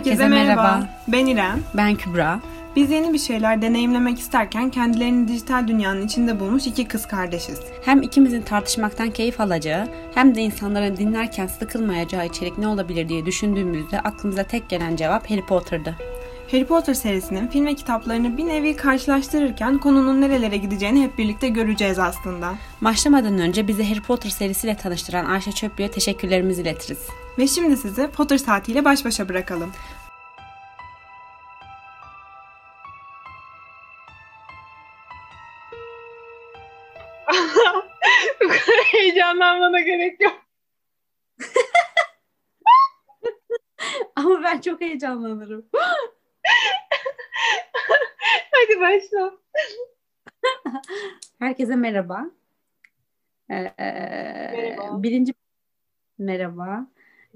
Herkese merhaba. Ben İrem. Ben Kübra. Biz yeni bir şeyler deneyimlemek isterken kendilerini dijital dünyanın içinde bulmuş iki kız kardeşiz. Hem ikimizin tartışmaktan keyif alacağı hem de insanların dinlerken sıkılmayacağı içerik ne olabilir diye düşündüğümüzde aklımıza tek gelen cevap Harry Potter'dı. Harry Potter serisinin film ve kitaplarını bir nevi karşılaştırırken konunun nerelere gideceğini hep birlikte göreceğiz aslında. Başlamadan önce bizi Harry Potter serisiyle tanıştıran Ayşe Çöplü'ye teşekkürlerimizi iletiriz. Ve şimdi sizi Potter saatiyle baş başa bırakalım. Bu kadar heyecanlanmana gerek yok. Ama ben çok heyecanlanırım. Hadi başla. Herkese merhaba. Ee, merhaba. Birinci merhaba.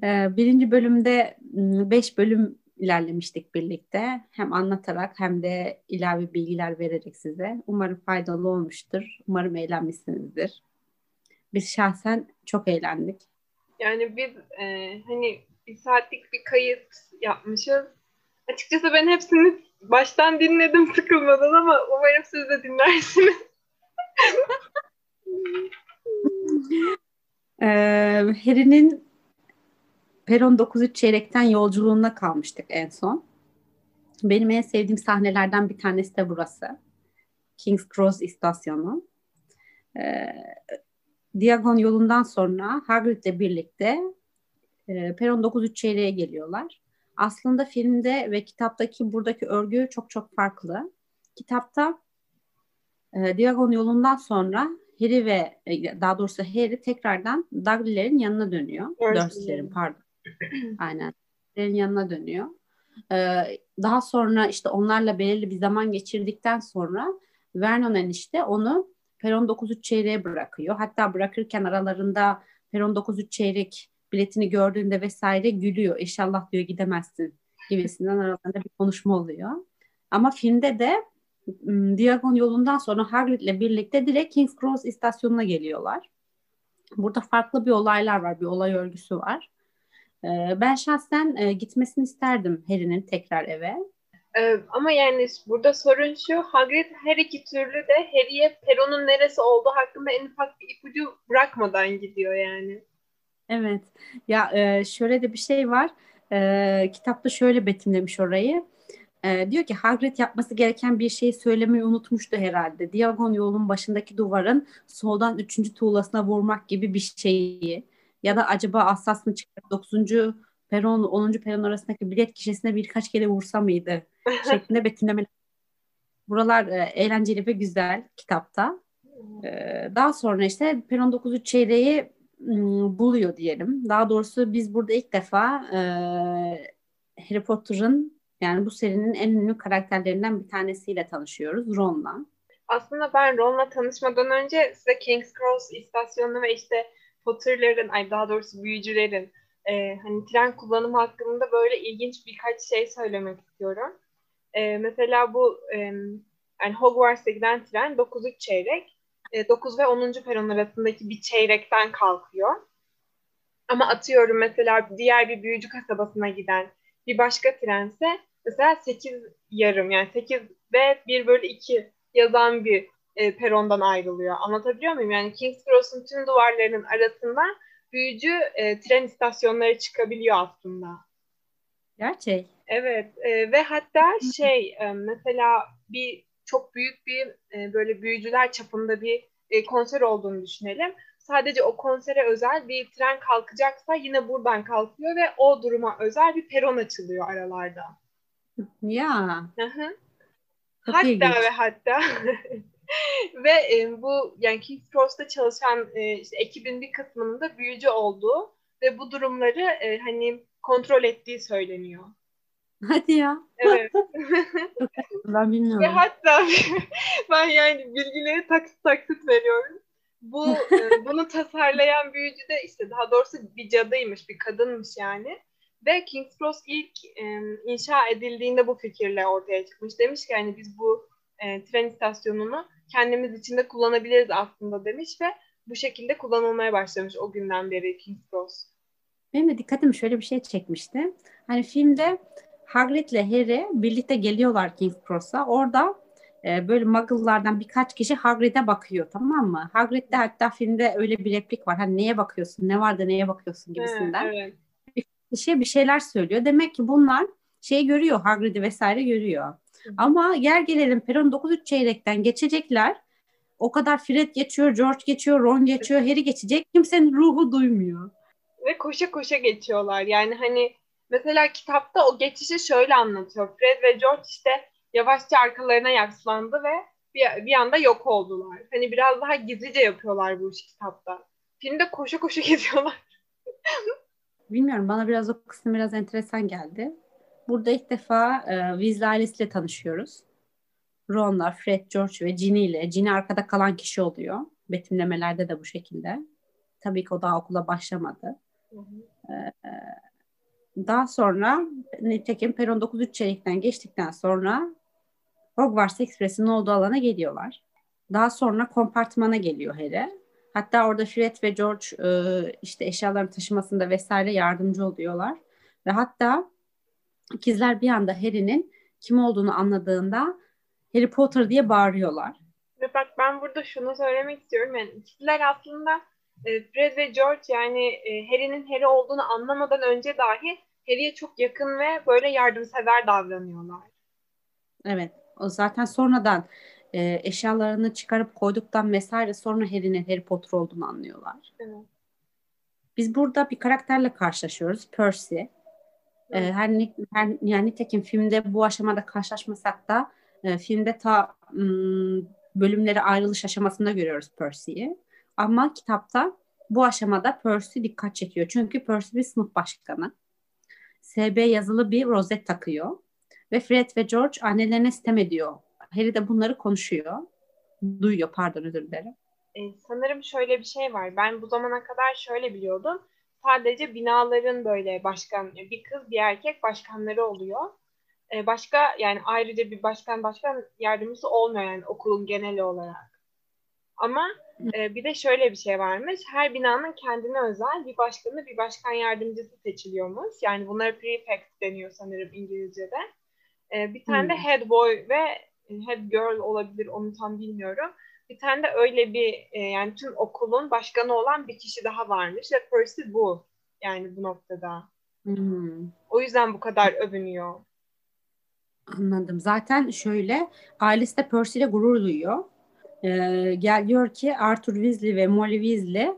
Ee, birinci bölümde ıı, beş bölüm ilerlemiştik birlikte. Hem anlatarak hem de ilave bilgiler vererek size. Umarım faydalı olmuştur. Umarım eğlenmişsinizdir. Biz şahsen çok eğlendik. Yani biz e, hani bir saatlik bir kayıt yapmışız. Açıkçası ben hepsini baştan dinledim sıkılmadan ama umarım siz de dinlersiniz. ee, Harry'nin Peron 93 çeyrekten yolculuğuna kalmıştık en son. Benim en sevdiğim sahnelerden bir tanesi de burası. King's Cross istasyonu. Ee, Diagon yolundan sonra Hagrid'le birlikte e, Peron 93 çeyreğe geliyorlar. Aslında filmde ve kitaptaki buradaki örgü çok çok farklı. Kitapta e, Diagon yolundan sonra Harry ve e, daha doğrusu Harry tekrardan Dudley'lerin yanına dönüyor. Dursley'lerin pardon. Aynen. Dursley'lerin yanına dönüyor. Ee, daha sonra işte onlarla belirli bir zaman geçirdikten sonra Vernon enişte onu Peron 93 çeyreğe bırakıyor. Hatta bırakırken aralarında Peron 93 çeyrek biletini gördüğünde vesaire gülüyor. İnşallah diyor gidemezsin gibisinden aralarında bir konuşma oluyor. Ama filmde de Diagon yolundan sonra Hagrid'le birlikte direkt King's Cross istasyonuna geliyorlar. Burada farklı bir olaylar var, bir olay örgüsü var. Ben şahsen gitmesini isterdim Harry'nin tekrar eve. Ama yani burada sorun şu, Hagrid her iki türlü de Harry'e Peron'un neresi olduğu hakkında en ufak bir ipucu bırakmadan gidiyor yani. Evet. Ya e, şöyle de bir şey var. E, kitapta şöyle betimlemiş orayı. E, diyor ki Hagrid yapması gereken bir şeyi söylemeyi unutmuştu herhalde. Diagon yolun başındaki duvarın soldan üçüncü tuğlasına vurmak gibi bir şeyi. Ya da acaba Assas mı çıkarıp 9. peron 10. peron arasındaki bilet kişisine birkaç kere vursa mıydı? şeklinde betimlemeler. Buralar e, eğlenceli ve güzel kitapta. E, daha sonra işte peron 9. çeyreği buluyor diyelim. Daha doğrusu biz burada ilk defa e, Harry Potter'ın yani bu serinin en ünlü karakterlerinden bir tanesiyle tanışıyoruz. Ron'la. Aslında ben Ron'la tanışmadan önce size King's Cross istasyonu ve işte Potter'ların, ay daha doğrusu büyücülerin e, hani tren kullanımı hakkında böyle ilginç birkaç şey söylemek istiyorum. E, mesela bu e, yani Hogwarts'a giden tren 9-3 çeyrek 9 e, ve 10. peron arasındaki bir çeyrekten kalkıyor. Ama atıyorum mesela diğer bir büyücü kasabasına giden bir başka trense mesela 8 yarım yani 8 ve 1 bölü 2 yazan bir e, perondan ayrılıyor. Anlatabiliyor muyum? Yani King's Cross'un tüm duvarlarının arasından büyücü e, tren istasyonları çıkabiliyor aslında. Gerçek. Evet e, ve hatta şey e, mesela bir çok büyük bir e, böyle büyücüler çapında bir e, konser olduğunu düşünelim. Sadece o konsere özel bir tren kalkacaksa yine buradan kalkıyor ve o duruma özel bir peron açılıyor aralarda. Ya. Hı Hatta ilginç. ve hatta ve e, bu yani King's Cross'ta çalışan e, işte ekibin bir kısmının da büyücü olduğu ve bu durumları e, hani kontrol ettiği söyleniyor. Hadi ya. Evet. ben bilmiyorum. Ve hatta ben yani bilgileri taksit taksit veriyorum. Bu e, bunu tasarlayan büyücü de işte daha doğrusu bir cadıymış, bir kadınmış yani. Ve King's Cross ilk e, inşa edildiğinde bu fikirle ortaya çıkmış. Demiş ki hani biz bu e, tren istasyonunu kendimiz için de kullanabiliriz aslında demiş ve bu şekilde kullanılmaya başlamış o günden beri King's Cross. Benim de dikkatimi şöyle bir şey çekmişti. Hani filmde Hagrid'le Harry birlikte geliyorlar King's Cross'a. Orada e, böyle muggle'lardan birkaç kişi Hagrid'e bakıyor tamam mı? Hagrid'de hatta filmde öyle bir replik var. Hani neye bakıyorsun? Ne var da neye bakıyorsun gibisinden. Evet. Bir kişiye bir şeyler söylüyor. Demek ki bunlar şey görüyor. Hagrid'i vesaire görüyor. Ama gel gelelim Peron 9 çeyrekten geçecekler. O kadar Fred geçiyor, George geçiyor, Ron geçiyor, Harry geçecek. Kimsenin ruhu duymuyor. Ve koşa koşa geçiyorlar. Yani hani mesela kitapta o geçişi şöyle anlatıyor. Fred ve George işte yavaşça arkalarına yaslandı ve bir, bir anda yok oldular. Hani biraz daha gizlice yapıyorlar bu işi kitapta. Filmde koşa koşa geziyorlar. Bilmiyorum bana biraz o kısım biraz enteresan geldi. Burada ilk defa e, Weasley ailesiyle tanışıyoruz. Ron'la, Fred, George ve Ginny ile. Ginny arkada kalan kişi oluyor. Betimlemelerde de bu şekilde. Tabii ki o daha okula başlamadı. Hı hı. Ee, daha sonra nitekim Peron 9 çeyrekten geçtikten sonra Hogwarts Express'in olduğu alana geliyorlar. Daha sonra kompartmana geliyor Harry. Hatta orada Fred ve George e, işte eşyaların taşımasında vesaire yardımcı oluyorlar. Ve hatta ikizler bir anda Harry'nin kim olduğunu anladığında Harry Potter diye bağırıyorlar. Ve bak ben burada şunu söylemek istiyorum. Yani ikizler aslında e, Fred ve George yani e, Harry'nin Harry olduğunu anlamadan önce dahi Harry'e çok yakın ve böyle yardımsever davranıyorlar. Evet. O zaten sonradan e, eşyalarını çıkarıp koyduktan vesaire sonra Harry'nin Harry Potter olduğunu anlıyorlar. Evet. Biz burada bir karakterle karşılaşıyoruz. Percy. E, her, her yani nitekim filmde bu aşamada karşılaşmasak da e, filmde ta m, bölümleri ayrılış aşamasında görüyoruz Percy'yi. Ama kitapta bu aşamada Percy dikkat çekiyor. Çünkü Percy bir sınıf başkanı. SB yazılı bir rozet takıyor. Ve Fred ve George annelerine sitem ediyor. Harry de bunları konuşuyor. Duyuyor pardon özür dilerim. Ee, sanırım şöyle bir şey var. Ben bu zamana kadar şöyle biliyordum. Sadece binaların böyle başkan, bir kız bir erkek başkanları oluyor. Ee, başka yani ayrıca bir başkan başkan yardımcısı olmuyor yani okulun geneli olarak. Ama e, bir de şöyle bir şey varmış. Her binanın kendine özel bir başkanı, bir başkan yardımcısı seçiliyormuş. Yani bunlara prefect deniyor sanırım İngilizce'de. E, bir tane hmm. de head boy ve head girl olabilir onu tam bilmiyorum. Bir tane de öyle bir e, yani tüm okulun başkanı olan bir kişi daha varmış ve Percy bu. Yani bu noktada. Hmm. O yüzden bu kadar övünüyor. Anladım. Zaten şöyle ailesi de Percy ile gurur duyuyor e, gel diyor ki Arthur Weasley ve Molly Weasley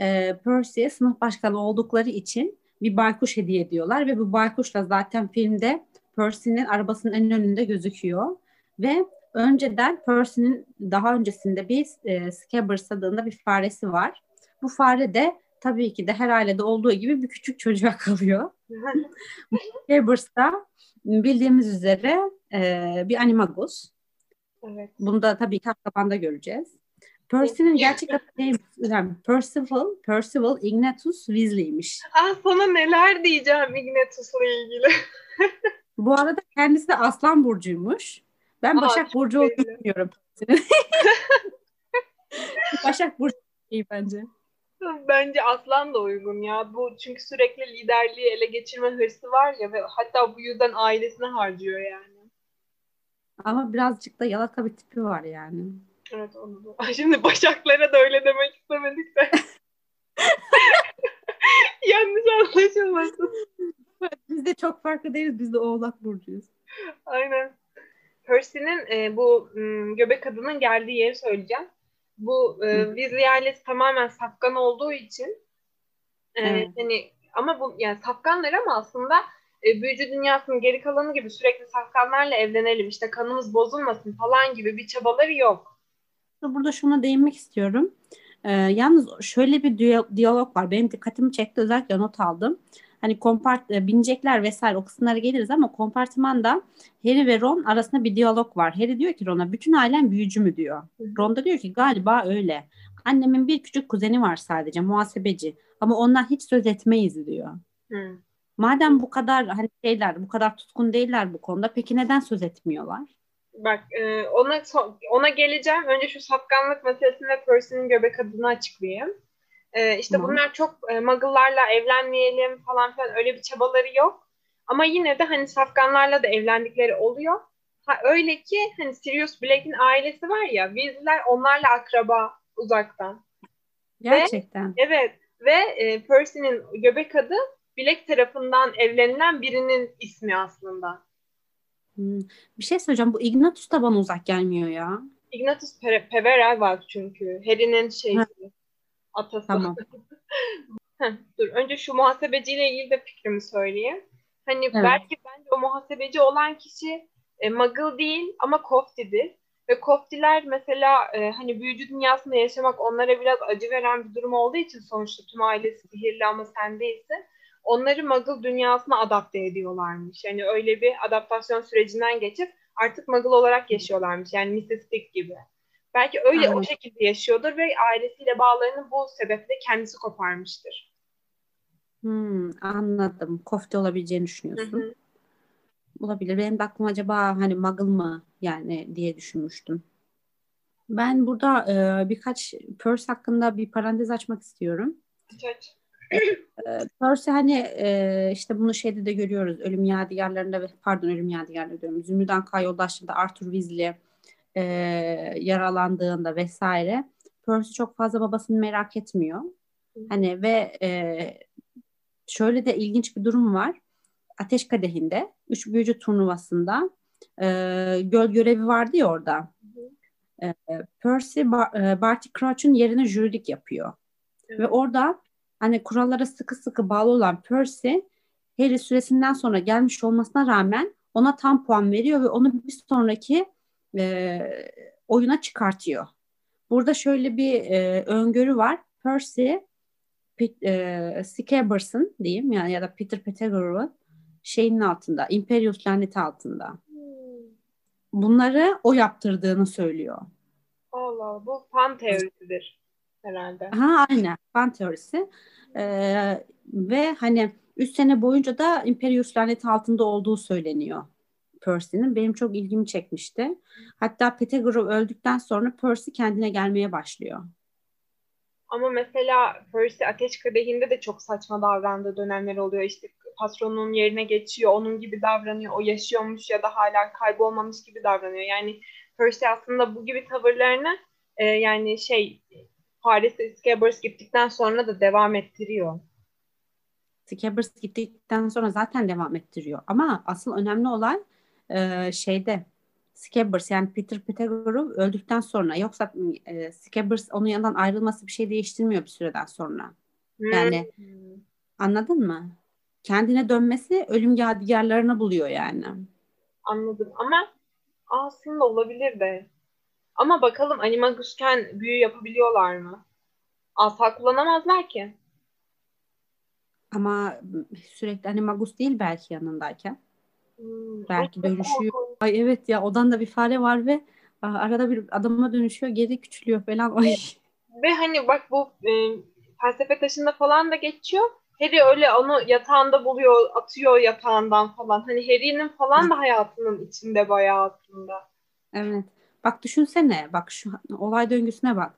e, Percy'ye sınıf başkanı oldukları için bir baykuş hediye ediyorlar ve bu baykuş da zaten filmde Percy'nin arabasının en önünde gözüküyor ve önceden Percy'nin daha öncesinde bir e, Scabbers adında bir faresi var. Bu fare de tabii ki de her ailede olduğu gibi bir küçük çocuğa kalıyor. Scabbers da bildiğimiz üzere e, bir animagus. Evet. Bunu da tabii ki Azkaban'da göreceğiz. Percy'nin gerçek adı neymiş? Yani Percival, Percival Ignatius Weasley'miş. Ah sana neler diyeceğim Ignatius'la ilgili. Bu arada kendisi de Aslan Burcu'ymuş. Ben Aa, Başak Burcu olduğunu bilmiyorum. Başak Burcu iyi bence. Bence Aslan da uygun ya. Bu çünkü sürekli liderliği ele geçirme hırsı var ya ve hatta bu yüzden ailesine harcıyor yani. Ama birazcık da yalaka bir tipi var yani. Evet onu da. Şimdi Başaklara da öyle demek istemedik de. Yanlış anlaşılmasın. Biz de çok farklı değiliz. Biz de Oğlak Burcu'yuz. Aynen. Percy'nin e, bu m, göbek adının geldiği yeri söyleyeceğim. Bu e, Weasley ailesi tamamen safkan olduğu için e, evet. hani ama bu yani safkanlar ama aslında e, büyücü dünyasının geri kalanı gibi sürekli safkanlarla evlenelim işte kanımız bozulmasın falan gibi bir çabaları yok. Burada şuna değinmek istiyorum. Ee, yalnız şöyle bir diyalog var. Benim dikkatimi çekti. Özellikle not aldım. Hani kompart e, binecekler vesaire o kısımlara geliriz ama kompartımanda Harry ve Ron arasında bir diyalog var. Harry diyor ki Ron'a bütün ailen büyücü mü diyor. Ron da diyor ki galiba öyle. Annemin bir küçük kuzeni var sadece muhasebeci ama ondan hiç söz etmeyiz diyor. Hı. Madem bu kadar hani şeyler, bu kadar tutkun değiller bu konuda peki neden söz etmiyorlar? Bak e, ona ona geleceğim. Önce şu sapkanlık meselesini ve Percy'nin göbek adını açıklayayım. E, işte Hı. bunlar çok e, muggle'larla evlenmeyelim falan filan öyle bir çabaları yok. Ama yine de hani safkanlarla da evlendikleri oluyor. Ha, öyle ki hani Sirius Black'in ailesi var ya Weasley'ler onlarla akraba uzaktan. Gerçekten. Ve, evet ve e, Percy'nin göbek adı Black tarafından evlenilen birinin ismi aslında. Hmm. Bir şey söyleyeceğim. Bu Ignatius da bana uzak gelmiyor ya. Ignatius Pe- Peverell var çünkü. Harry'nin şeysi. Atası. Tamam. Heh, dur önce şu muhasebeciyle ilgili de fikrimi söyleyeyim. Hani Evet. belki bence o muhasebeci olan kişi e, Muggle değil ama Kofti'dir. Ve Koftiler mesela e, hani büyücü dünyasında yaşamak onlara biraz acı veren bir durum olduğu için sonuçta tüm ailesi sihirli ama sen değilsin. Onları Muggle dünyasına adapte ediyorlarmış. Yani öyle bir adaptasyon sürecinden geçip artık Muggle olarak yaşıyorlarmış. Yani Mrs. Fig gibi. Belki öyle o Anladım. şekilde yaşıyordur ve ailesiyle bağlarını bu sebeple kendisi koparmıştır. Hmm, anladım. Kofte olabileceğini düşünüyorsun. hı. Olabilir. Benim de aklıma acaba hani Muggle mı yani diye düşünmüştüm. Ben burada e, birkaç Percy hakkında bir parantez açmak istiyorum. Aç Percy hani e, işte bunu şeyde de görüyoruz. Ölüm Yadigarlarında ve pardon Ölüm Yadigarları diyorum. Zümrüt Anka yoldaşlığında Arthur Weasley e, yaralandığında vesaire Percy çok fazla babasını merak etmiyor. Hani ve e, şöyle de ilginç bir durum var. Ateş Kadehi'nde üç büyücü turnuvasında e, göl görevi vardı ya orada. E, Percy Bar- e, Barty Crouch'un yerine jürilik yapıyor. Ve orada hani kurallara sıkı sıkı bağlı olan Percy Harry süresinden sonra gelmiş olmasına rağmen ona tam puan veriyor ve onu bir sonraki e, oyuna çıkartıyor. Burada şöyle bir e, öngörü var. Percy Pit, e, Scabers'ın diyeyim yani ya da Peter Pettigrew'un şeyinin altında, Imperius laneti altında. Bunları o yaptırdığını söylüyor. Allah Allah, bu fan teorisidir herhalde. Ha aynen. Fan teorisi. Ee, ve hani 3 sene boyunca da Imperius laneti altında olduğu söyleniyor Percy'nin. Benim çok ilgimi çekmişti. Hatta Pettigrew öldükten sonra Percy kendine gelmeye başlıyor. Ama mesela Percy Ateş Kadehi'nde de çok saçma davrandığı dönemler oluyor. İşte patronun yerine geçiyor, onun gibi davranıyor. O yaşıyormuş ya da hala kaybolmamış gibi davranıyor. Yani Percy aslında bu gibi tavırlarını e, yani şey Paris'e Scabbers gittikten sonra da devam ettiriyor. Scabbers gittikten sonra zaten devam ettiriyor. Ama asıl önemli olan e, şeyde Scabbers yani Peter Pettigrew öldükten sonra yoksa e, Scabbers onun yanından ayrılması bir şey değiştirmiyor bir süreden sonra. Yani Hmm. anladın mı? Kendine dönmesi ölüm yadigarlarını buluyor yani. Anladım ama aslında olabilir de. Ama bakalım Animagus'ken büyü yapabiliyorlar mı? Asa kullanamazlar ki. Ama sürekli hani Magus değil belki yanındayken. Hmm, Belki dönüşüyor. korkunç. Ay evet ya odanda bir fare var ve aa, arada bir adama dönüşüyor geri küçülüyor falan. Ay. Ve hani bak bu e, felsefe taşında falan da geçiyor. Harry öyle onu yatağında buluyor, atıyor yatağından falan. Hani Harry'nin falan da hayatının içinde bayağı aslında. Evet. Bak düşünsene bak şu olay döngüsüne bak.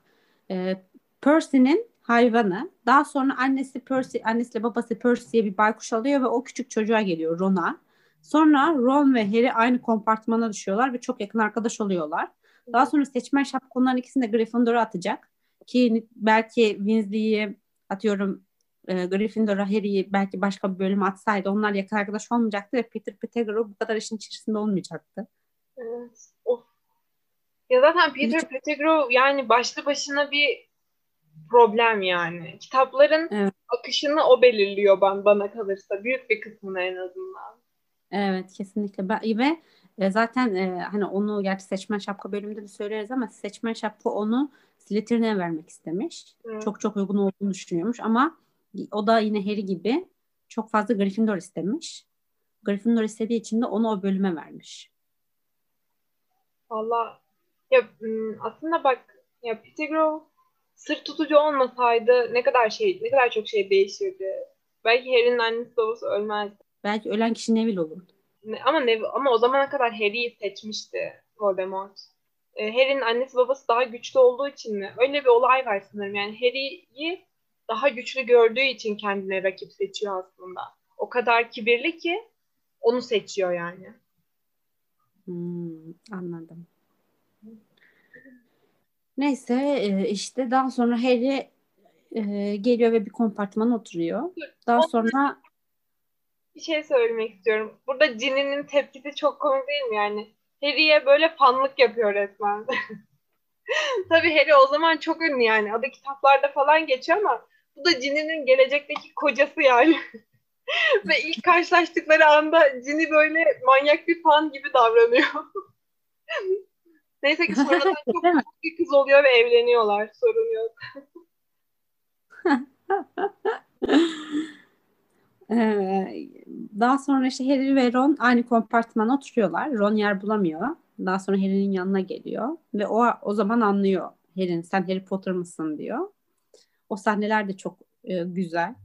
Ee, Percy'nin hayvanı daha sonra annesi Percy annesiyle babası Percy'ye bir baykuş alıyor ve o küçük çocuğa geliyor Ron'a. Sonra Ron ve Harry aynı kompartmana düşüyorlar ve çok yakın arkadaş oluyorlar. Daha sonra seçmen şapka onların ikisini de Gryffindor'a atacak. Ki belki Weasley'i atıyorum e, Gryffindor'a Harry'i belki başka bir bölüme atsaydı onlar yakın arkadaş olmayacaktı ve Peter Pettigrew bu kadar işin içerisinde olmayacaktı. Evet. Ya zaten Peter Hiç- Pettigrew yani başlı başına bir problem yani. Kitapların Evet. akışını o belirliyor ben, bana kalırsa. Büyük bir kısmını en azından. Evet kesinlikle ben, ve e, zaten e, hani onu gerçi seçmen şapka bölümünde de söyleriz ama seçmen şapka onu Slytherin'e vermek istemiş. Evet. Çok çok uygun olduğunu düşünüyormuş ama o da yine Harry gibi çok fazla Gryffindor istemiş. Gryffindor istediği için de onu o bölüme vermiş. Valla ya aslında bak ya Pettigrew sır tutucu olmasaydı ne kadar şey ne kadar çok şey değişirdi. Belki Harry'nin annesi babası ölmezdi. Belki ölen kişi Neville olurdu. Ama ne, ama o zamana kadar Harry'yi seçmişti Voldemort. Ee, Harry'nin annesi babası daha güçlü olduğu için mi? Öyle bir olay var sanırım. Yani Harry'yi daha güçlü gördüğü için kendine rakip seçiyor aslında. O kadar kibirli ki onu seçiyor yani. Hmm, anladım. Neyse e, işte daha sonra Harry e, geliyor ve bir kompartmana oturuyor. Daha sonra bir şey söylemek istiyorum. Burada Ginny'nin tepkisi çok komik değil mi yani? Harry'e böyle fanlık yapıyor resmen. Tabii Harry o zaman çok ünlü yani. Adı kitaplarda falan geçiyor ama bu da Ginny'nin gelecekteki kocası yani. Ve ilk karşılaştıkları anda Ginny böyle manyak bir fan gibi davranıyor. Neyse ki sonradan çok bir kız oluyor ve evleniyorlar. Sorun yok. Ee, daha sonra işte Harry ve Ron aynı kompartmana oturuyorlar. Ron yer bulamıyor. Daha sonra Harry'nin yanına geliyor ve o o zaman anlıyor Harry'nin sen Harry Potter mısın diyor. O sahneler de çok e, güzel.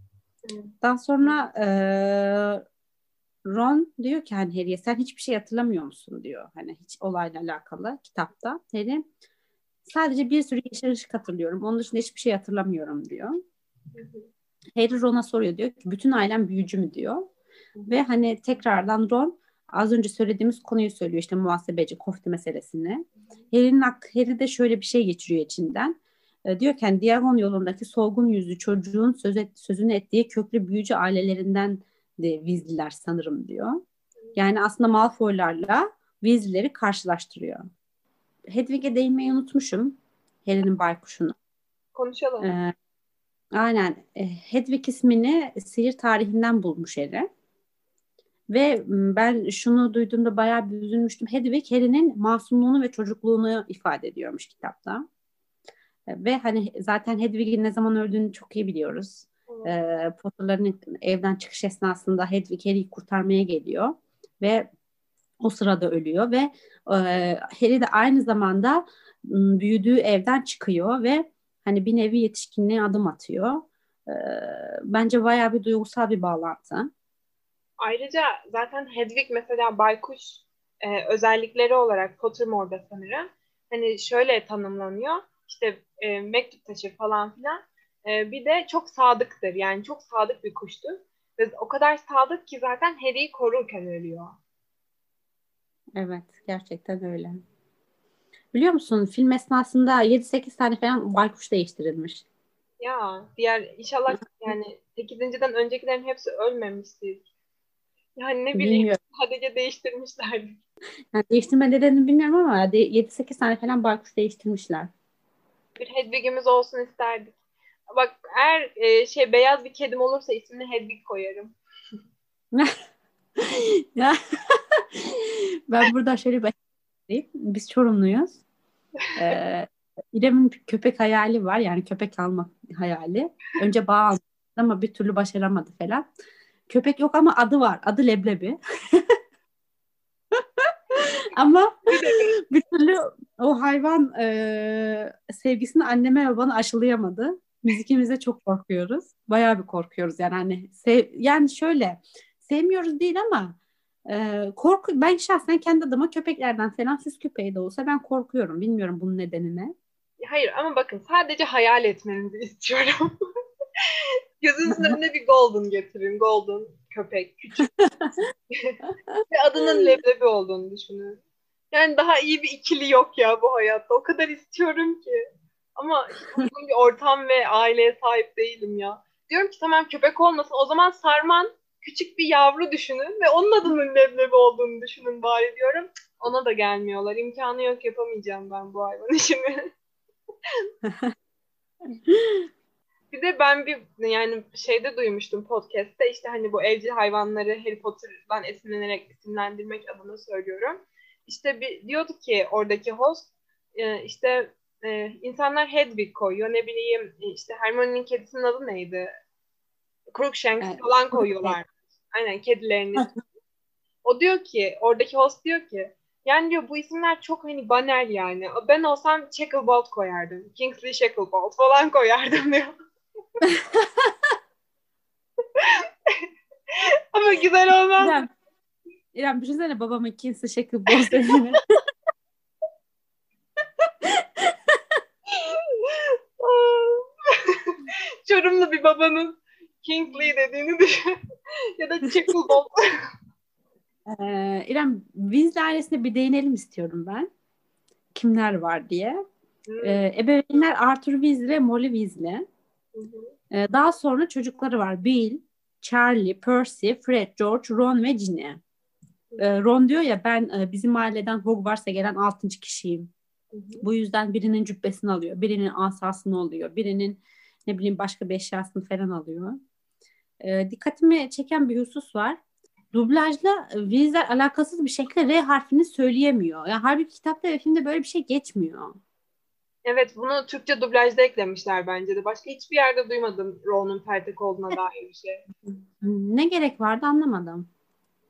Daha sonra e, Ron diyor ki hani Harry'e sen hiçbir şey hatırlamıyor musun diyor. Hani hiç olayla alakalı kitapta. Harry sadece bir sürü yeşil ışık hatırlıyorum. Onun dışında hiçbir şey hatırlamıyorum diyor. Harry Ron'a soruyor diyor ki bütün ailem büyücü mü diyor. Ve hani tekrardan Ron az önce söylediğimiz konuyu söylüyor işte muhasebeci kofte meselesini. Harry'nin Harry de şöyle bir şey geçiriyor içinden. E, diyor ki hani Diagon yolundaki solgun yüzlü çocuğun söz et, sözünü ettiği köklü büyücü ailelerinden de Weasley'ler sanırım diyor. Yani aslında Malfoy'larla Weasley'leri karşılaştırıyor. Hedwig'e değinmeyi unutmuşum. Harry'nin baykuşunu. Konuşalım. Ee, aynen. E, Hedwig ismini sihir tarihinden bulmuş Harry. Ve ben şunu duyduğumda bayağı bir üzülmüştüm. Hedwig Harry'nin masumluğunu ve çocukluğunu ifade ediyormuş kitapta. Ve hani zaten Hedwig'in ne zaman öldüğünü çok iyi biliyoruz. E, Potter'ların evden çıkış esnasında Hedwig Harry'i kurtarmaya geliyor. Ve o sırada ölüyor ve e, Harry de aynı zamanda büyüdüğü evden çıkıyor ve hani bir nevi yetişkinliğe adım atıyor. E, bence bayağı bir duygusal bir bağlantı. Ayrıca zaten Hedwig mesela baykuş e, özellikleri olarak Pottermore'da sanırım hani şöyle tanımlanıyor. İşte e, mektup taşır falan filan. E, bir de çok sadıktır. Yani çok sadık bir kuştur. Ve o kadar sadık ki zaten Harry'i korurken ölüyor. Evet. Gerçekten öyle. Biliyor musun film esnasında 7-8 tane falan baykuş değiştirilmiş. Ya diğer inşallah yani 8.den öncekilerin hepsi ölmemiştir. Yani ne bileyim Bilmiyorum. sadece değiştirmişlerdi. Yani değiştirme nedenini bilmiyorum ama 7-8 tane falan baykuş değiştirmişler. Bir Hedwig'imiz olsun isterdik. Bak eğer e, şey beyaz bir kedim olursa ismini Hedwig koyarım. ya ben burada şöyle bir biz Çorumluyuz. Ee, İrem'in köpek hayali var. Yani köpek almak hayali. Önce bağ aldı ama bir türlü başaramadı falan. Köpek yok ama adı var. Adı Leblebi. ama bir türlü o hayvan e, sevgisini anneme ve bana aşılayamadı. Biz ikimiz de çok korkuyoruz. Bayağı bir korkuyoruz yani hani sev, yani şöyle sevmiyoruz değil ama e, korku ben şahsen kendi adıma köpeklerden falan siz köpeği de olsa ben korkuyorum. Bilmiyorum bunun nedenini. Hayır ama bakın sadece hayal etmenizi istiyorum. Gözünüzün önüne bir golden getirin. Golden köpek. Küçük. Ve adının leblebi olduğunu düşünün. Yani daha iyi bir ikili yok ya bu hayatta. O kadar istiyorum ki. Ama uygun bir ortam ve aileye sahip değilim ya. Diyorum ki tamam köpek olmasın. O zaman Sarman küçük bir yavru düşünün ve onun adının leblebi olduğunu düşünün bari diyorum. Ona da gelmiyorlar. İmkanı yok yapamayacağım ben bu hayvan işini. bir de ben bir yani şeyde duymuştum podcast'te işte hani bu evcil hayvanları Harry Potter'dan esinlenerek isimlendirmek adına söylüyorum. İşte bir diyordu ki oradaki host e, işte e, insanlar Hedwig koyuyor ne bileyim işte Hermione'nin kedisinin adı neydi? Crookshanks evet. falan koyuyorlar. Aynen kedilerini. o diyor ki oradaki host diyor ki yani diyor bu isimler çok hani banal yani. Ben olsam Shacklebolt koyardım. Kingsley Shacklebolt falan koyardım diyor. Ama güzel olmaz. İrem, İrem düşünsene babamın Kingsley Shacklebolt dediğini. Çorumlu bir babanın Kingsley dediğini düşün. ya da Shacklebolt. Ee, İrem Weasley ailesine bir değinelim istiyorum ben. Kimler var diye. Hmm. Ee, ebeveynler Arthur Weasley ve Molly Weasley. Hı hı. Ee, daha sonra çocukları var. Bill, Charlie, Percy, Fred, George, Ron ve Ginny. Ee, Ron diyor ya ben e, bizim aileden Hogwarts'a gelen altıncı kişiyim. Hı hı. Bu yüzden birinin cübbesini alıyor, birinin asasını alıyor, birinin ne bileyim başka bir eşyasını falan alıyor. Ee, dikkatimi çeken bir husus var. Dublajla e, Weasley alakasız bir şekilde R harfini söyleyemiyor. Yani halbuki kitapta ve filmde böyle bir şey geçmiyor. Evet bunu Türkçe dublajda eklemişler bence de. Başka hiçbir yerde duymadım Ron'un Pertek olduğuna dair bir şey. Ne gerek vardı anlamadım.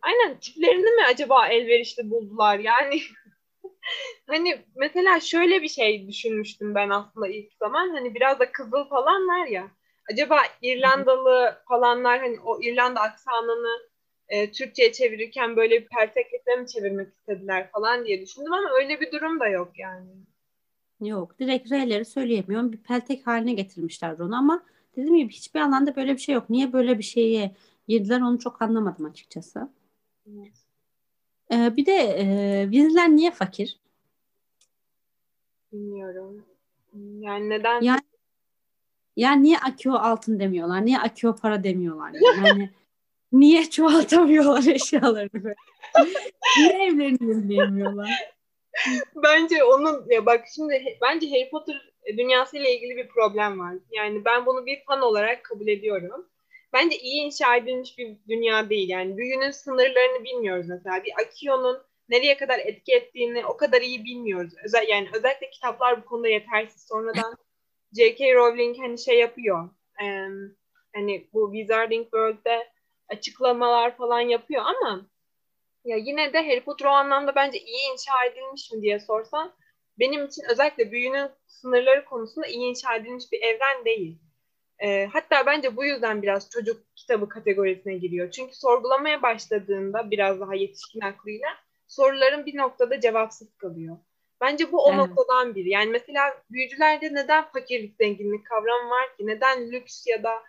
Aynen tiplerini mi acaba elverişli buldular yani? Hani mesela şöyle bir şey düşünmüştüm ben aslında ilk zaman. Hani biraz da kızıl falan var ya. Acaba İrlandalı falanlar hani o İrlanda aksanını e, Türkçe'ye çevirirken böyle bir perteklikle mi çevirmek istediler falan diye düşündüm ama öyle bir durum da yok yani. Yok direkt R'leri söyleyemiyorum. Bir peltek haline getirmişler onu ama dediğim gibi hiçbir alanda böyle bir şey yok. Niye böyle bir şeye girdiler onu çok anlamadım açıkçası. Evet. Ee, bir de e, Weasley'ler niye fakir? Bilmiyorum. Yani neden? Yani yani niye Akio altın demiyorlar? Niye Akio para demiyorlar? Yani niye çoğaltamıyorlar eşyalarını niye evlerini yenileyemiyorlar? Bence onun ya bak şimdi bence Harry Potter dünyasıyla ilgili bir problem var. Yani ben bunu bir fan olarak kabul ediyorum. Bence iyi inşa edilmiş bir dünya değil. Yani büyünün sınırlarını bilmiyoruz mesela. Bir Akio'nun nereye kadar etki ettiğini o kadar iyi bilmiyoruz. Özel, yani özellikle kitaplar bu konuda yetersiz. Sonradan J.K. Rowling hani şey yapıyor. em, hani bu Wizarding World'de açıklamalar falan yapıyor ama ya yine de Harry Potter o anlamda bence iyi inşa edilmiş mi diye sorsan benim için özellikle büyünün sınırları konusunda iyi inşa edilmiş bir evren değil. Ee, hatta bence bu yüzden biraz çocuk kitabı kategorisine giriyor. Çünkü sorgulamaya başladığında biraz daha yetişkin aklıyla soruların bir noktada cevapsız kalıyor. Bence bu o Evet. noktadan biri. Yani mesela büyücülerde neden fakirlik, zenginlik kavramı var ki? Neden lüks ya da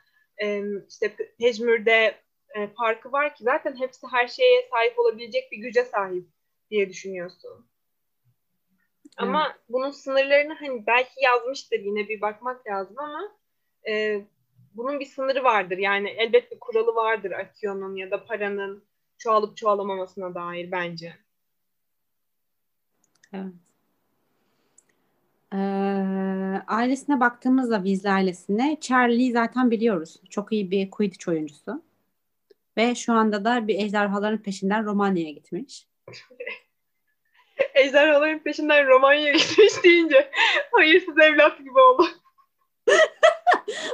e, işte pe- pejmürde e, farkı var ki? Zaten hepsi her şeye sahip olabilecek bir güce sahip diye düşünüyorsun. Ama bunun sınırlarını hani belki yazmıştır yine bir bakmak lazım ama e, bunun bir sınırı vardır. Yani elbet bir kuralı vardır Akio'nun ya da paranın çoğalıp çoğalamamasına dair bence. Evet. Ee, ailesine baktığımızda Weasley ailesine Charlie zaten biliyoruz. Çok iyi bir Quidditch oyuncusu. Ve şu anda da bir ejderhaların peşinden Romanya'ya gitmiş. Ejderhaların peşinden Romanya'ya gitmiş deyince hayırsız evlat gibi oldu.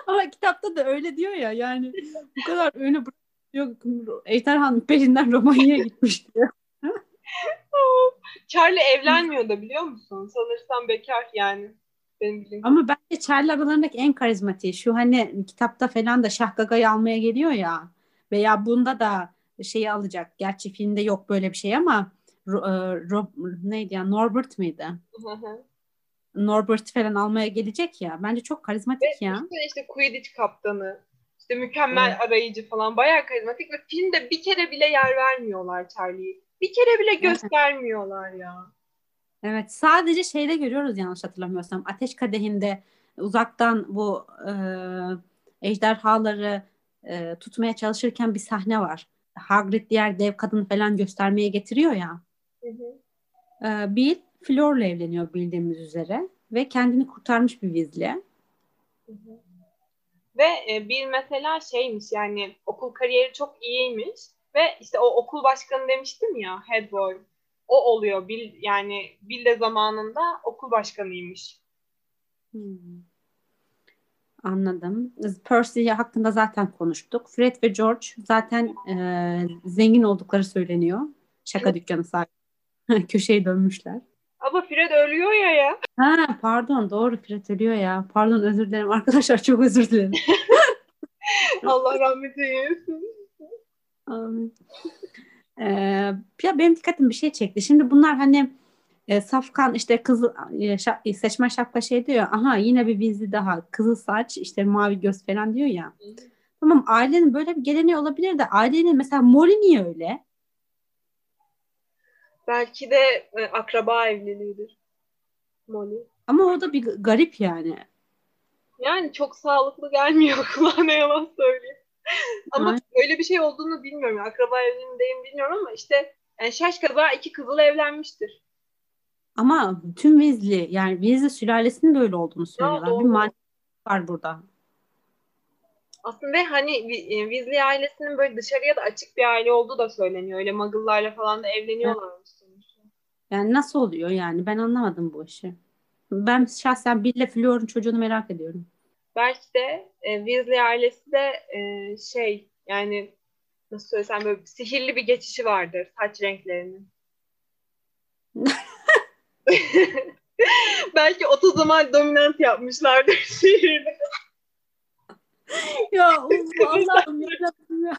Ama kitapta da öyle diyor ya yani bu kadar öyle bırakıyor ejderhanın peşinden Romanya'ya gitmiş diyor. Charlie evlenmiyor da biliyor musun? Sanırsam bekar yani. Benim bildiğim. Ama bence Charlie aralarındaki en karizmatiği şu hani kitapta falan da Şah Gaga'yı almaya geliyor ya veya bunda da şeyi alacak. Gerçi filmde yok böyle bir şey ama Ro- e, Rob- neydi ya Norbert mıydı? Norbert falan almaya gelecek ya. Bence çok karizmatik ya. İşte, işte Quidditch kaptanı. işte mükemmel Evet. arayıcı falan. Bayağı karizmatik ve filmde bir kere bile yer vermiyorlar Charlie'yi. Bir kere bile göstermiyorlar ya. Evet, sadece şeyde görüyoruz yanlış hatırlamıyorsam. Ateş Kadehi'nde uzaktan bu e, ejderhaları e, tutmaya çalışırken bir sahne var. Hagrid diğer dev kadını falan göstermeye getiriyor ya. Hı hı. E, Bill Fleur'la evleniyor bildiğimiz üzere ve kendini kurtarmış bir Weasley. Ve e, Bill mesela şeymiş yani okul kariyeri çok iyiymiş ve işte o okul başkanı demiştim ya head boy. O oluyor Bill yani Bill de zamanında okul başkanıymış. Hmm. Anladım. Percy hakkında zaten konuştuk. Fred ve George zaten e, zengin oldukları söyleniyor. Şaka dükkanı sahibi. Köşeyi dönmüşler. Ama Fred ölüyor ya ya. Ha pardon doğru Fred ölüyor ya. Pardon özür dilerim arkadaşlar çok özür dilerim. Allah rahmet eylesin. Amin. Ee, ya benim dikkatim bir şey çekti. Şimdi bunlar hani e, Safkan işte kızıl e, şap- seçmen şapka şey diyor. Aha yine bir vizi daha. Kızıl saç işte mavi göz falan diyor ya. Tamam ailenin böyle bir geleneği olabilir de ailenin mesela Molly niye öyle? Belki de e, akraba evliliğidir. Molly. Ama o da bir garip yani. Yani çok sağlıklı gelmiyor kulağa ne yalan söyleyeyim. ama Aynen. öyle bir şey olduğunu bilmiyorum. Akraba evliliğindeyim bilmiyorum ama işte yani şaş kaza iki kızıl evlenmiştir. Ama tüm Weasley yani Weasley sülalesinin böyle olduğunu söylüyorlar. bir mantık var burada. Aslında hani e, Weasley ailesinin böyle dışarıya da açık bir aile olduğu da söyleniyor. Öyle muggle'larla falan da evleniyorlarmış. Yani nasıl oluyor yani? Ben anlamadım bu işi. Ben şahsen Bill'le Fleur'un çocuğunu merak ediyorum. Belki de e, Weasley ailesi de e, şey yani nasıl söylesem böyle sihirli bir geçişi vardır saç renklerinin. Belki o zaman dominant yapmışlardır sihirli. ya Allah'ım ya.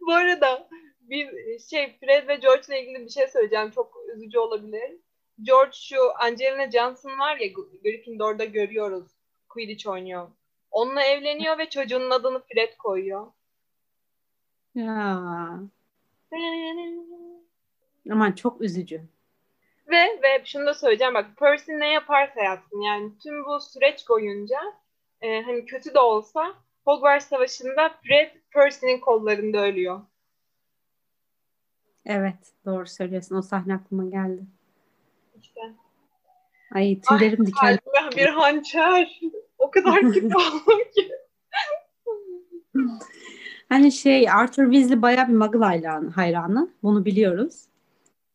Bu arada bir şey Fred ve George ile ilgili bir şey söyleyeceğim. Çok üzücü olabilir. George şu Angelina Johnson var ya Gryffindor'da görüyoruz. Quidditch oynuyor. Onunla evleniyor ve çocuğunun adını Fred koyuyor. Ya. Aman çok üzücü. Ve ve şunu da söyleyeceğim bak Percy ne yaparsa yapsın yani tüm bu süreç boyunca e, hani kötü de olsa Hogwarts Savaşı'nda Fred Percy'nin kollarında ölüyor. Evet doğru söylüyorsun. O sahne aklıma geldi. İşte. Ay tüylerim diken. Bir hançer. O kadar kötü oldum ki. Hani şey Arthur Weasley bayağı bir Muggle hayranı, hayranı. Bunu biliyoruz.